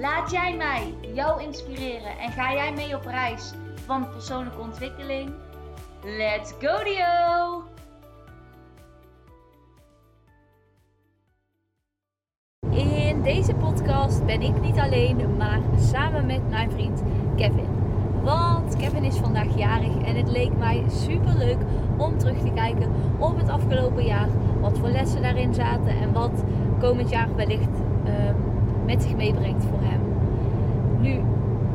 Laat jij mij jou inspireren en ga jij mee op reis van persoonlijke ontwikkeling? Let's go Dio! In deze podcast ben ik niet alleen, maar samen met mijn vriend Kevin. Want Kevin is vandaag jarig en het leek mij super leuk om terug te kijken op het afgelopen jaar. Wat voor lessen daarin zaten en wat komend jaar wellicht uh, met zich meebrengt voor hem. Nu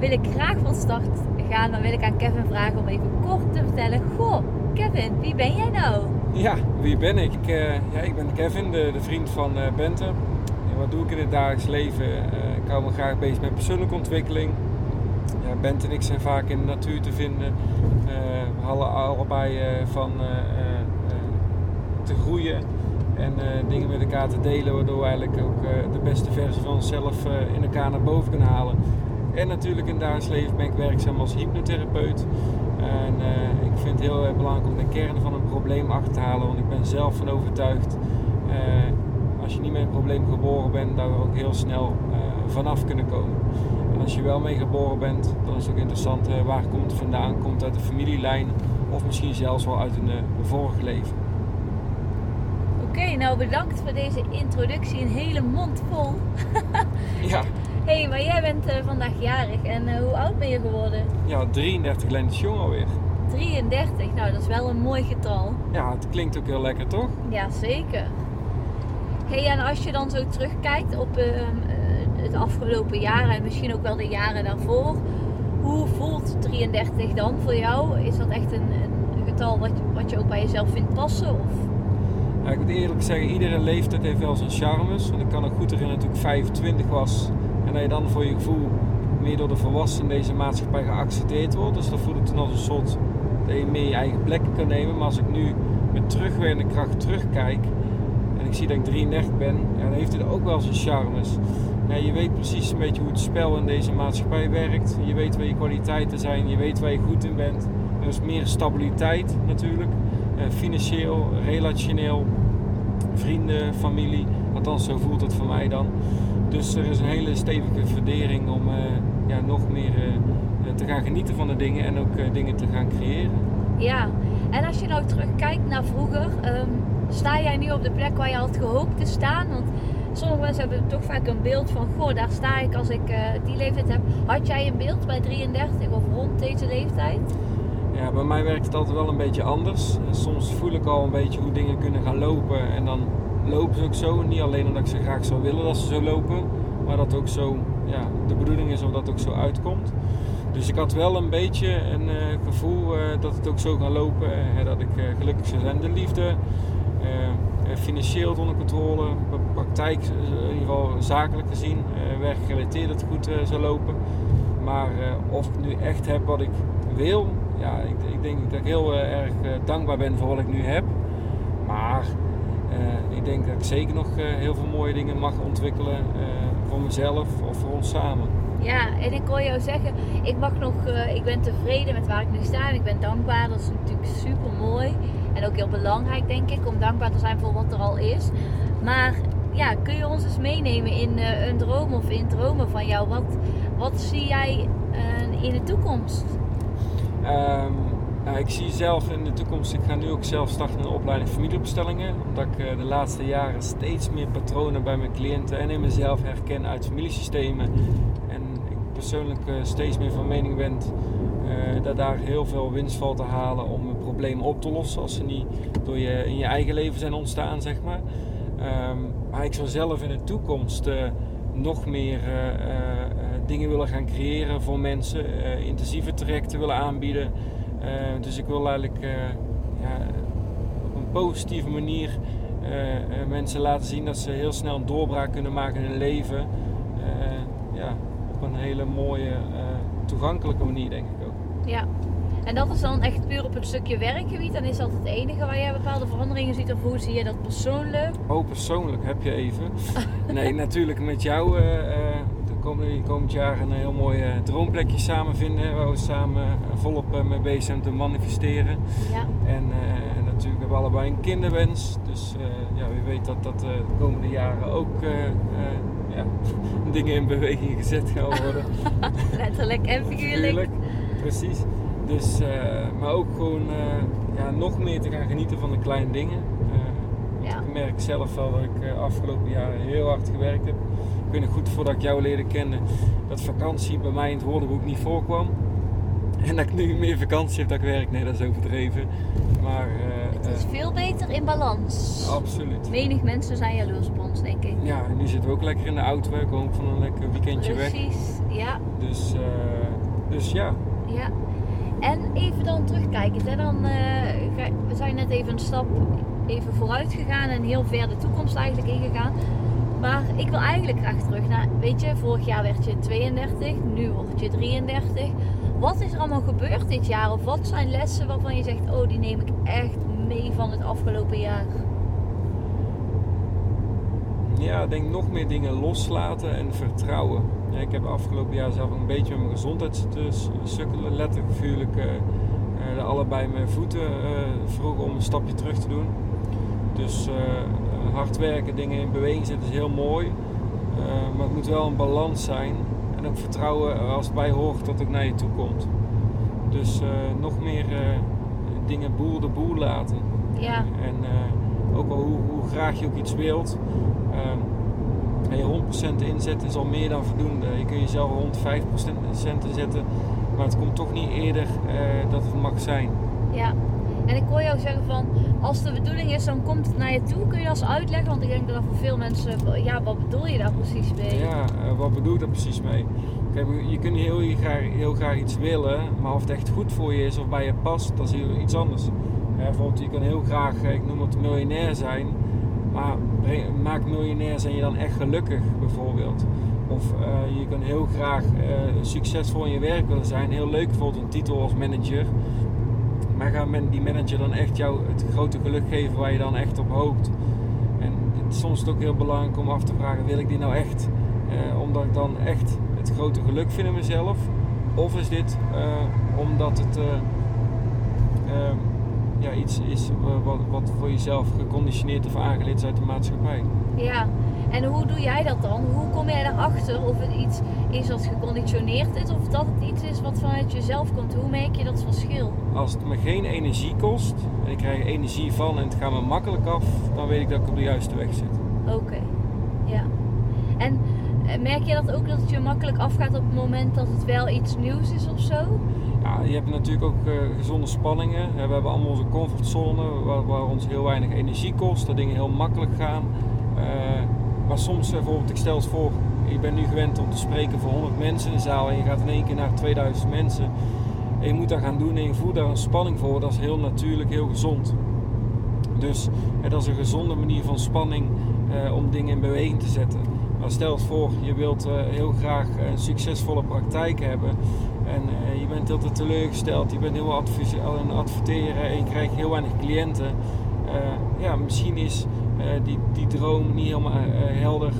wil ik graag van start gaan, maar wil ik aan Kevin vragen om even kort te vertellen. Goh, Kevin, wie ben jij nou? Ja, wie ben ik? Ik, uh, ja, ik ben Kevin, de, de vriend van uh, Bente. En wat doe ik in het dagelijks leven? Uh, ik hou me graag bezig met persoonlijke ontwikkeling. Ja, Bente en ik zijn vaak in de natuur te vinden. we houden allebei van te groeien en dingen met elkaar te delen, waardoor we eigenlijk ook de beste versie van onszelf in elkaar naar boven kunnen halen. En natuurlijk in het dagelijks leven ben ik werkzaam als hypnotherapeut. En ik vind het heel erg belangrijk om de kern van een probleem achter te halen. Want ik ben zelf van overtuigd, uh, als je niet met een probleem geboren bent, dat we ook heel snel vanaf kunnen komen. En als je wel mee geboren bent, dan is het ook interessant waar komt het vandaan. Komt uit de familielijn of misschien zelfs wel uit een vorige leven. Oké, okay, nou bedankt voor deze introductie. Een hele mond vol. ja. Hé, hey, maar jij bent uh, vandaag jarig en uh, hoe oud ben je geworden? Ja, 33 Lentes jong alweer. 33, nou dat is wel een mooi getal. Ja, het klinkt ook heel lekker toch? Ja, zeker. hey, en als je dan zo terugkijkt op uh, het afgelopen jaar en misschien ook wel de jaren daarvoor, hoe voelt 33 dan voor jou? Is dat echt een, een getal wat, wat je ook bij jezelf vindt passen? Of? Ik moet eerlijk zeggen, iedere leeftijd heeft wel zijn charmes. Want ik kan ook goed herinneren toen ik 25 was en dat je dan voor je gevoel meer door de volwassenen in deze maatschappij geaccepteerd wordt. Dus dat voelt het toen als een soort dat je meer je eigen plek kan nemen. Maar als ik nu met terugwerkende kracht terugkijk en ik zie dat ik 33 ben, dan heeft het ook wel zijn charmes. Je weet precies een beetje hoe het spel in deze maatschappij werkt. Je weet waar je kwaliteiten zijn, je weet waar je goed in bent. Er is meer stabiliteit natuurlijk. Eh, financieel, relationeel, vrienden, familie. Althans, zo voelt het voor mij dan. Dus er is een hele stevige verdering om uh, ja, nog meer uh, te gaan genieten van de dingen en ook dingen te gaan creëren. Ja, en als je nou terugkijkt naar vroeger, um, sta jij nu op de plek waar je had gehoopt te staan? Want sommige mensen hebben toch vaak een beeld van, goh, daar sta ik als ik die leeftijd heb. Had jij een beeld bij 33 of rond deze leeftijd? Ja, bij mij werkt het altijd wel een beetje anders. Soms voel ik al een beetje hoe dingen kunnen gaan lopen en dan lopen ze ook zo. Niet alleen omdat ik ze graag zou willen dat ze zo lopen, maar dat ook zo, ja, de bedoeling is of dat ook zo uitkomt. Dus ik had wel een beetje een uh, gevoel uh, dat het ook zo gaat lopen, dat ik gelukkig zou zijn. De liefde, financieel onder controle, praktijk, in ieder geval zakelijk gezien, werkgerelateerd dat het goed zou lopen. Maar of ik nu echt heb wat ik wil, ja, ik, ik denk dat ik heel erg dankbaar ben voor wat ik nu heb. Maar uh, ik denk dat ik zeker nog heel veel mooie dingen mag ontwikkelen voor mezelf of voor ons samen. Ja, en ik hoor jou zeggen, ik mag nog, ik ben tevreden met waar ik nu sta en ik ben dankbaar. Dat is natuurlijk super mooi en ook heel belangrijk denk ik om dankbaar te zijn voor wat er al is. Maar ja, kun je ons eens meenemen in een droom of in dromen van jou? Wat, wat zie jij in de toekomst? Um, nou, ik zie zelf in de toekomst, ik ga nu ook zelf starten in een opleiding familieopstellingen. Omdat ik uh, de laatste jaren steeds meer patronen bij mijn cliënten en in mezelf herken uit familiesystemen. En ik persoonlijk uh, steeds meer van mening ben uh, dat daar heel veel winst valt te halen om een probleem op te lossen. Als ze niet door je, in je eigen leven zijn ontstaan, zeg maar. Um, maar ik zou zelf in de toekomst nog meer dingen willen gaan creëren voor mensen. intensieve trajecten willen aanbieden. Uh, dus ik wil eigenlijk uh, ja, op een positieve manier mensen laten zien dat ze heel snel een doorbraak kunnen maken in hun leven. ja, op een hele mooie, toegankelijke manier, denk ik ook. Ja, en dat is dan echt puur op het stukje werkgebied. En is dat het enige waar jij bepaalde veranderingen ziet? Of hoe zie je dat persoonlijk? Oh, persoonlijk heb je even. nee, natuurlijk met jou uh, de komende, komend jaar een heel mooi uh, droomplekje samen vinden. Waar we samen volop mee bezig zijn te manifesteren. Ja. En, en natuurlijk hebben we allebei een kinderwens. Dus ja, wie weet dat dat de komende jaren ook ja, dingen in beweging gezet gaan worden. Letterlijk en figuurlijk. Precies. Dus, uh, maar ook gewoon uh, ja, nog meer te gaan genieten van de kleine dingen. Uh, ja. Ik merk zelf wel dat ik afgelopen jaren heel hard gewerkt heb. Weet nog goed voordat ik jou leerde kennen dat vakantie bij mij in het woordenboek niet voorkwam. En dat ik nu meer vakantie heb dan ik werk, nee dat is overdreven. Maar, het is veel beter in balans. Absoluut. Menig mensen zijn jaloers op ons, denk ik. Ja, en nu zitten we ook lekker in de auto. We komen van een lekker weekendje Precies, weg. Precies, ja. Dus, dus ja. Ja, en even dan terugkijken. Hè? Dan, uh, we zijn net even een stap even vooruit gegaan en heel ver de toekomst eigenlijk ingegaan. Maar ik wil eigenlijk graag terug naar, weet je, vorig jaar werd je 32, nu word je 33. Wat is er allemaal gebeurd dit jaar? Of wat zijn lessen waarvan je zegt, oh die neem ik echt mee van het afgelopen jaar? Ja, ik denk nog meer dingen loslaten en vertrouwen. Ik heb afgelopen jaar zelf een beetje met mijn gezondheid zitten sukkelen. Letterlijk vuurlijk uh, uh, allebei mijn voeten uh, vroegen om een stapje terug te doen. Dus hard werken, dingen in beweging zetten is heel mooi. maar het moet wel een balans zijn. En ook vertrouwen als het bij hoort dat het naar je toe komt. Dus nog meer dingen boel de boel laten. Ja. En ook al hoe, hoe, graag je ook iets wilt. Ehm, je 100% inzet is al meer dan voldoende. Je kunt jezelf 105% inzetten, maar het komt toch niet eerder dat het mag zijn. Ja, en ik hoor jou zeggen van, als de bedoeling is, dan komt het naar je toe. Kun je dat eens uitleggen? Want ik denk dat voor veel mensen, ja, wat bedoel je daar precies mee? Ja, uh, wat bedoel je daar precies mee? Kijk, je kunt heel graag, heel graag iets willen, maar of het echt goed voor je is of bij je past, dat is iets anders. bijvoorbeeld, je kan heel graag, eh, ik noem het miljonair zijn, maar maak miljonair zijn je dan echt gelukkig bijvoorbeeld. Of uh, je kan heel graag succesvol in je werk willen zijn. Heel leuk bijvoorbeeld een titel als manager. Maar gaat die manager dan echt jou het grote geluk geven waar je dan echt op hoopt? En het, soms is het ook heel belangrijk om af te vragen, wil ik dit nou echt? Uh, omdat ik dan echt het grote geluk vind in mezelf? Of is dit omdat het ja, iets is wat, wat voor jezelf geconditioneerd of aangeleerd is uit de maatschappij. Ja, en hoe doe jij dat dan? Hoe kom jij erachter of het iets is wat geconditioneerd is of dat het iets is wat vanuit jezelf komt? Hoe merk je dat verschil? Als het me geen energie kost en ik krijg energie van en het gaat me makkelijk af, dan weet ik dat ik op de juiste weg zit. Oké, ja. En eh, merk je dat ook dat het je makkelijk afgaat op het moment dat het wel iets nieuws is of zo? Ja, je hebt natuurlijk ook uh, gezonde spanningen. We hebben allemaal onze comfortzone waar, waar, ons heel weinig energie kost, dat dingen heel makkelijk gaan. Uh, maar soms, uh, bijvoorbeeld, ik stel het voor, je bent nu gewend om te spreken voor 100 mensen in de zaal en je gaat in één keer naar 2000 mensen. En je moet dat gaan doen en je voelt daar een spanning voor. Dat is heel natuurlijk, heel gezond. Dus dat is een gezonde manier van spanning om dingen in beweging te zetten. Maar stel het voor, je wilt heel graag een succesvolle praktijk hebben. En je bent altijd teleurgesteld, je bent heel aan het adverteren en je krijgt heel weinig cliënten. Ja, misschien is die, die droom niet helemaal helder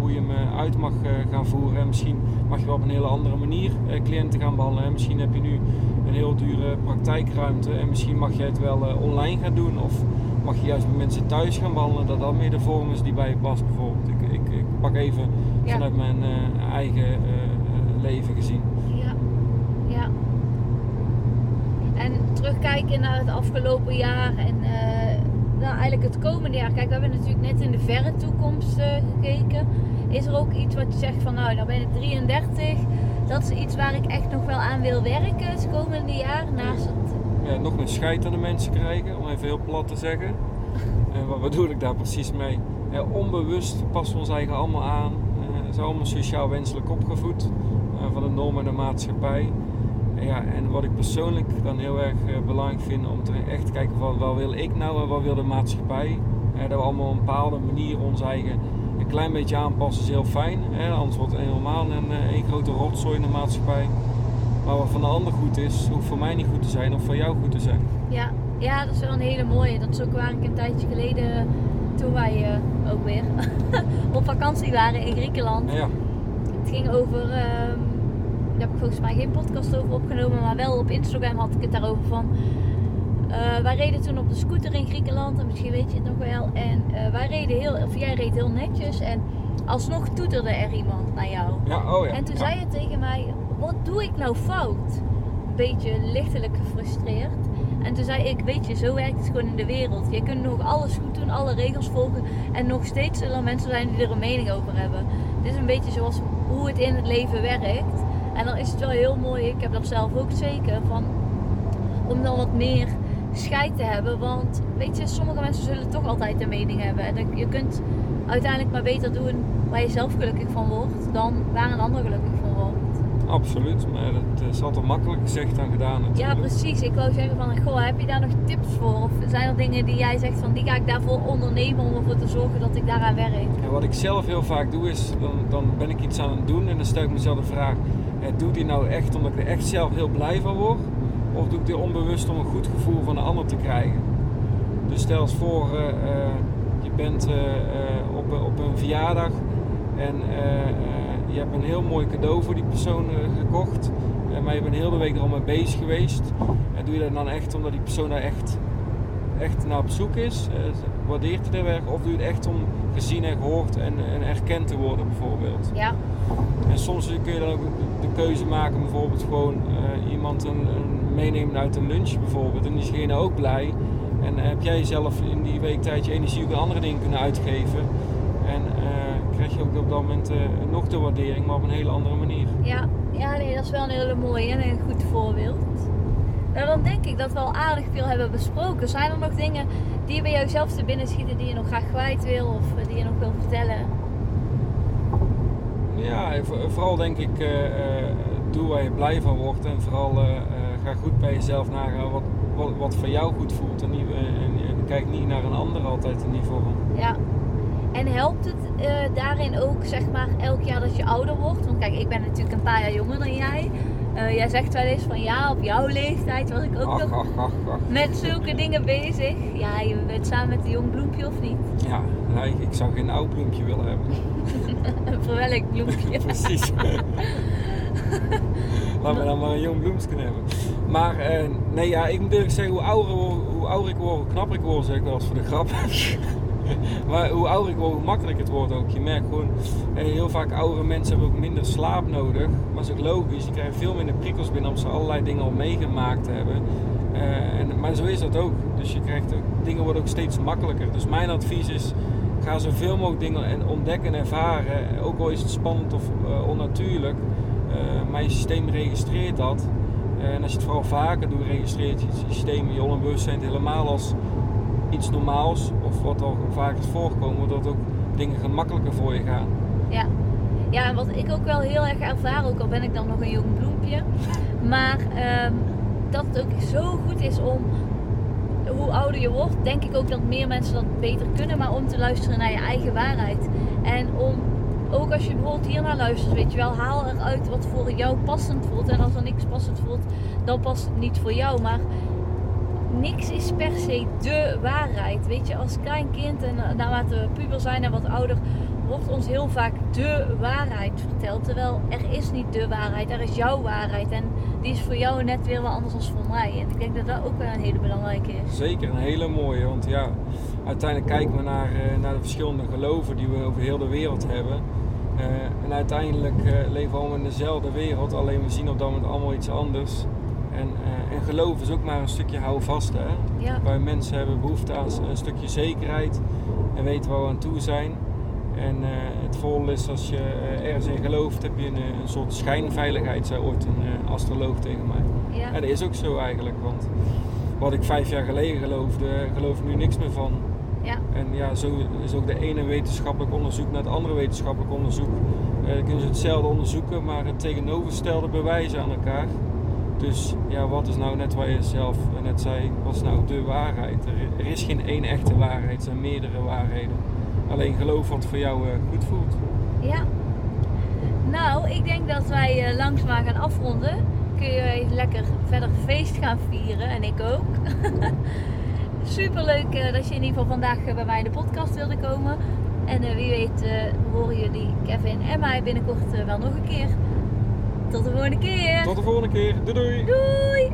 hoe je hem uit mag gaan voeren. En misschien mag je wel op een hele andere manier cliënten gaan behandelen. En misschien heb je nu een heel dure praktijkruimte en misschien mag je het wel online gaan doen. Of mag je juist met mensen thuis gaan behandelen, dat dat meer de vorm is die bij je past bijvoorbeeld. Ik, ik, ik pak even ja. vanuit mijn eigen leven gezien. Ja. En terugkijken naar het afgelopen jaar en uh, nou, eigenlijk het komende jaar. Kijk, we hebben natuurlijk net in de verre toekomst uh, gekeken. Is er ook iets wat je zegt van nou, dan ben ik 33. Dat is iets waar ik echt nog wel aan wil werken het komende jaar. Naast het... ja, nog meer scheid aan de mensen krijgen, om even heel plat te zeggen. en wat bedoel ik daar precies mee? Ja, onbewust passen we ons eigen allemaal aan. Uh, zijn allemaal sociaal wenselijk opgevoed van de normen en de maatschappij ja, en wat ik persoonlijk dan heel erg uh, belangrijk vind om te echt te kijken van wat wil ik nou en wat wil de maatschappij. Dat we allemaal op een bepaalde manier onze eigen klein beetje aanpassen is heel fijn. Hè? Anders wordt het helemaal een één grote rotzooi in de maatschappij. Maar wat van de ander goed is, hoeft voor mij niet goed te zijn of voor jou goed te zijn. Ja, ja dat is wel een hele mooie. Dat is ook waar ik een tijdje geleden, toen wij uh, ook weer op vakantie waren in Griekenland. Ja. Het ging over, uh, daar heb ik volgens mij geen podcast over opgenomen, maar wel op Instagram had ik het daarover van. Uh, wij reden toen op de scooter in Griekenland, en misschien weet je het nog wel. En uh, wij reden heel, of jij reed heel netjes en alsnog toeterde er iemand naar jou. Ja, oh ja. En toen ja. zei je tegen mij, wat doe ik nou fout? Een beetje lichtelijk gefrustreerd. En toen zei ik, weet je, zo werkt het gewoon in de wereld. Je kunt nog alles goed doen, alle regels volgen. En nog steeds zullen er mensen zijn die er een mening over hebben. Dit is een beetje zoals hoe het in het leven werkt. En dan is het wel heel mooi, ik heb dat zelf ook zeker, van, om dan wat meer scheid te hebben. Want weet je, sommige mensen zullen toch altijd een mening hebben. En je kunt uiteindelijk maar beter doen waar je zelf gelukkig van wordt, dan waar een ander gelukkig van wordt. Absoluut, maar het is altijd makkelijk gezegd dan gedaan natuurlijk. Ja, precies. Ik wou zeggen van, goh, heb je daar nog tips voor? Of zijn er dingen die jij zegt van, die ga ik daarvoor ondernemen om ervoor te zorgen dat ik daaraan werk? Ja, wat ik zelf heel vaak doe is, dan, dan ben ik iets aan het doen en dan stel ik mezelf de vraag, eh, doe ik die nou echt omdat ik er echt zelf heel blij van word? Of doe ik dit onbewust om een goed gevoel van de ander te krijgen? Dus stel eens voor, uh, uh, je bent uh, op, op een verjaardag en je hebt een heel mooi cadeau voor die persoon gekocht. maar je bent heel de week er al mee bezig geweest. En doe je dat dan echt omdat die persoon daar echt, echt naar op zoek is? waardeert hij de werk? Of doe je het echt om gezien en gehoord en, en erkend te worden bijvoorbeeld? Ja. En soms kun je dan ook de keuze maken, bijvoorbeeld gewoon uh, iemand een, een meenemen uit een lunch bijvoorbeeld. En diegene ook blij. En heb jij zelf in die week tijd je energie ook aan andere dingen kunnen uitgeven. En uh, krijg je ook op dat moment nog de waardering, maar op een hele andere manier. Ja, ja nee, dat is wel een hele mooie en een goed voorbeeld. Nou, dan denk ik dat we al aardig veel hebben besproken. Zijn er nog dingen die bij jou zelf te binnen schieten die je nog graag kwijt wil of die je nog wil vertellen? Ja, vooral denk ik, uh, uh, doe waar je blij van wordt en vooral uh, ga goed bij jezelf nagaan wat, wat, wat voor jou goed voelt en, niet, en, en, kijk niet naar een ander altijd in die vorm. Ja, en helpt het daarin ook zeg maar elk jaar dat je ouder wordt? Want kijk, ik ben natuurlijk een paar jaar jonger dan jij. Uh, jij zegt wel eens van ja, op jouw leeftijd was ik ook ach, nog ach, ach, met zulke dingen bezig. Ja, je bent samen met een jong bloempje of niet? Ja, nou, ik, ik zou geen oud bloempje willen hebben. een verwelkt bloempje. Precies. Laat me dan maar een jong bloemsken hebben. Maar uh, nee, ja, ik moet eerlijk zeggen, hoe ouder, hoe ouder ik word, hoe knapper ik word, zeg ik wel eens voor de grap. maar hoe ouder ik word, hoe makkelijker het wordt ook. Je merkt gewoon, heel vaak oudere mensen hebben ook minder slaap nodig. Maar dat is ook logisch. Je krijgt veel minder prikkels binnen omdat ze allerlei dingen al meegemaakt hebben. Uh, en, maar zo is dat ook. Dus je krijgt dingen worden ook steeds makkelijker. Dus mijn advies is, ga zoveel mogelijk dingen ontdekken en ervaren. Ook al is het spannend of uh, onnatuurlijk. Uh, maar je systeem registreert dat. en als je het vooral vaker doet, registreert je systeem je onbewustzijn helemaal als iets normaals of wat al vaak is voorgekomen, dat ook dingen gemakkelijker voor je gaan. Ja. Ja, en wat ik ook wel heel erg ervaar, ook al ben ik dan nog een jong bloempje, maar um, dat het ook zo goed is om, hoe ouder je wordt, denk ik ook dat meer mensen dat beter kunnen, maar om te luisteren naar je eigen waarheid. En om, ook als je bijvoorbeeld hiernaar luistert, weet je wel, haal eruit wat voor jou passend voelt. En als er niks passend voelt, dan past het niet voor jou. Maar niks is per se de waarheid. Weet je, als klein kind en naarmate we puber zijn en wat ouder, wordt ons heel vaak de waarheid verteld. Terwijl er is niet de waarheid, er is jouw waarheid. En die is voor jou net weer wat anders dan voor mij. En ik denk dat dat ook wel een hele belangrijke is. Zeker, een hele mooie. Want ja, uiteindelijk kijken we naar, naar de verschillende geloven die we over heel de wereld hebben. Uh, en uiteindelijk leven we allemaal in dezelfde wereld, alleen we zien op dat moment allemaal iets anders. En, uh, en geloof is ook maar een stukje houvast. Hè? Ja. Waar mensen hebben behoefte aan een stukje zekerheid en weten waar we aan toe zijn. En uh, het voordeel is als je uh, ergens in gelooft, heb je een, een soort schijnveiligheid, zei ooit een astroloog tegen mij. Ja. En dat is ook zo eigenlijk, want wat ik vijf jaar geleden geloofde, geloof ik nu niks meer van. Ja. En ja, zo is ook de ene wetenschappelijk onderzoek naar het andere wetenschappelijk onderzoek. Uh, kunnen ze hetzelfde onderzoeken, maar het tegenovergestelde bewijzen aan elkaar. Dus ja, wat is nou net wat je zelf net zei, wat is nou de waarheid? Er, is geen één echte waarheid, er zijn meerdere waarheden. Alleen geloof wat voor jou eh, goed voelt. Ja. Nou, ik denk dat wij eh, langzaam gaan afronden. Kun je even lekker verder feest gaan vieren en ik ook. Super leuk dat je in ieder geval vandaag eh, bij mij in de podcast wilde komen. En eh, wie weet eh, horen jullie Kevin en mij binnenkort eh, wel nog een keer. Tot de volgende keer. Tot de volgende keer. Doei doei! Doei!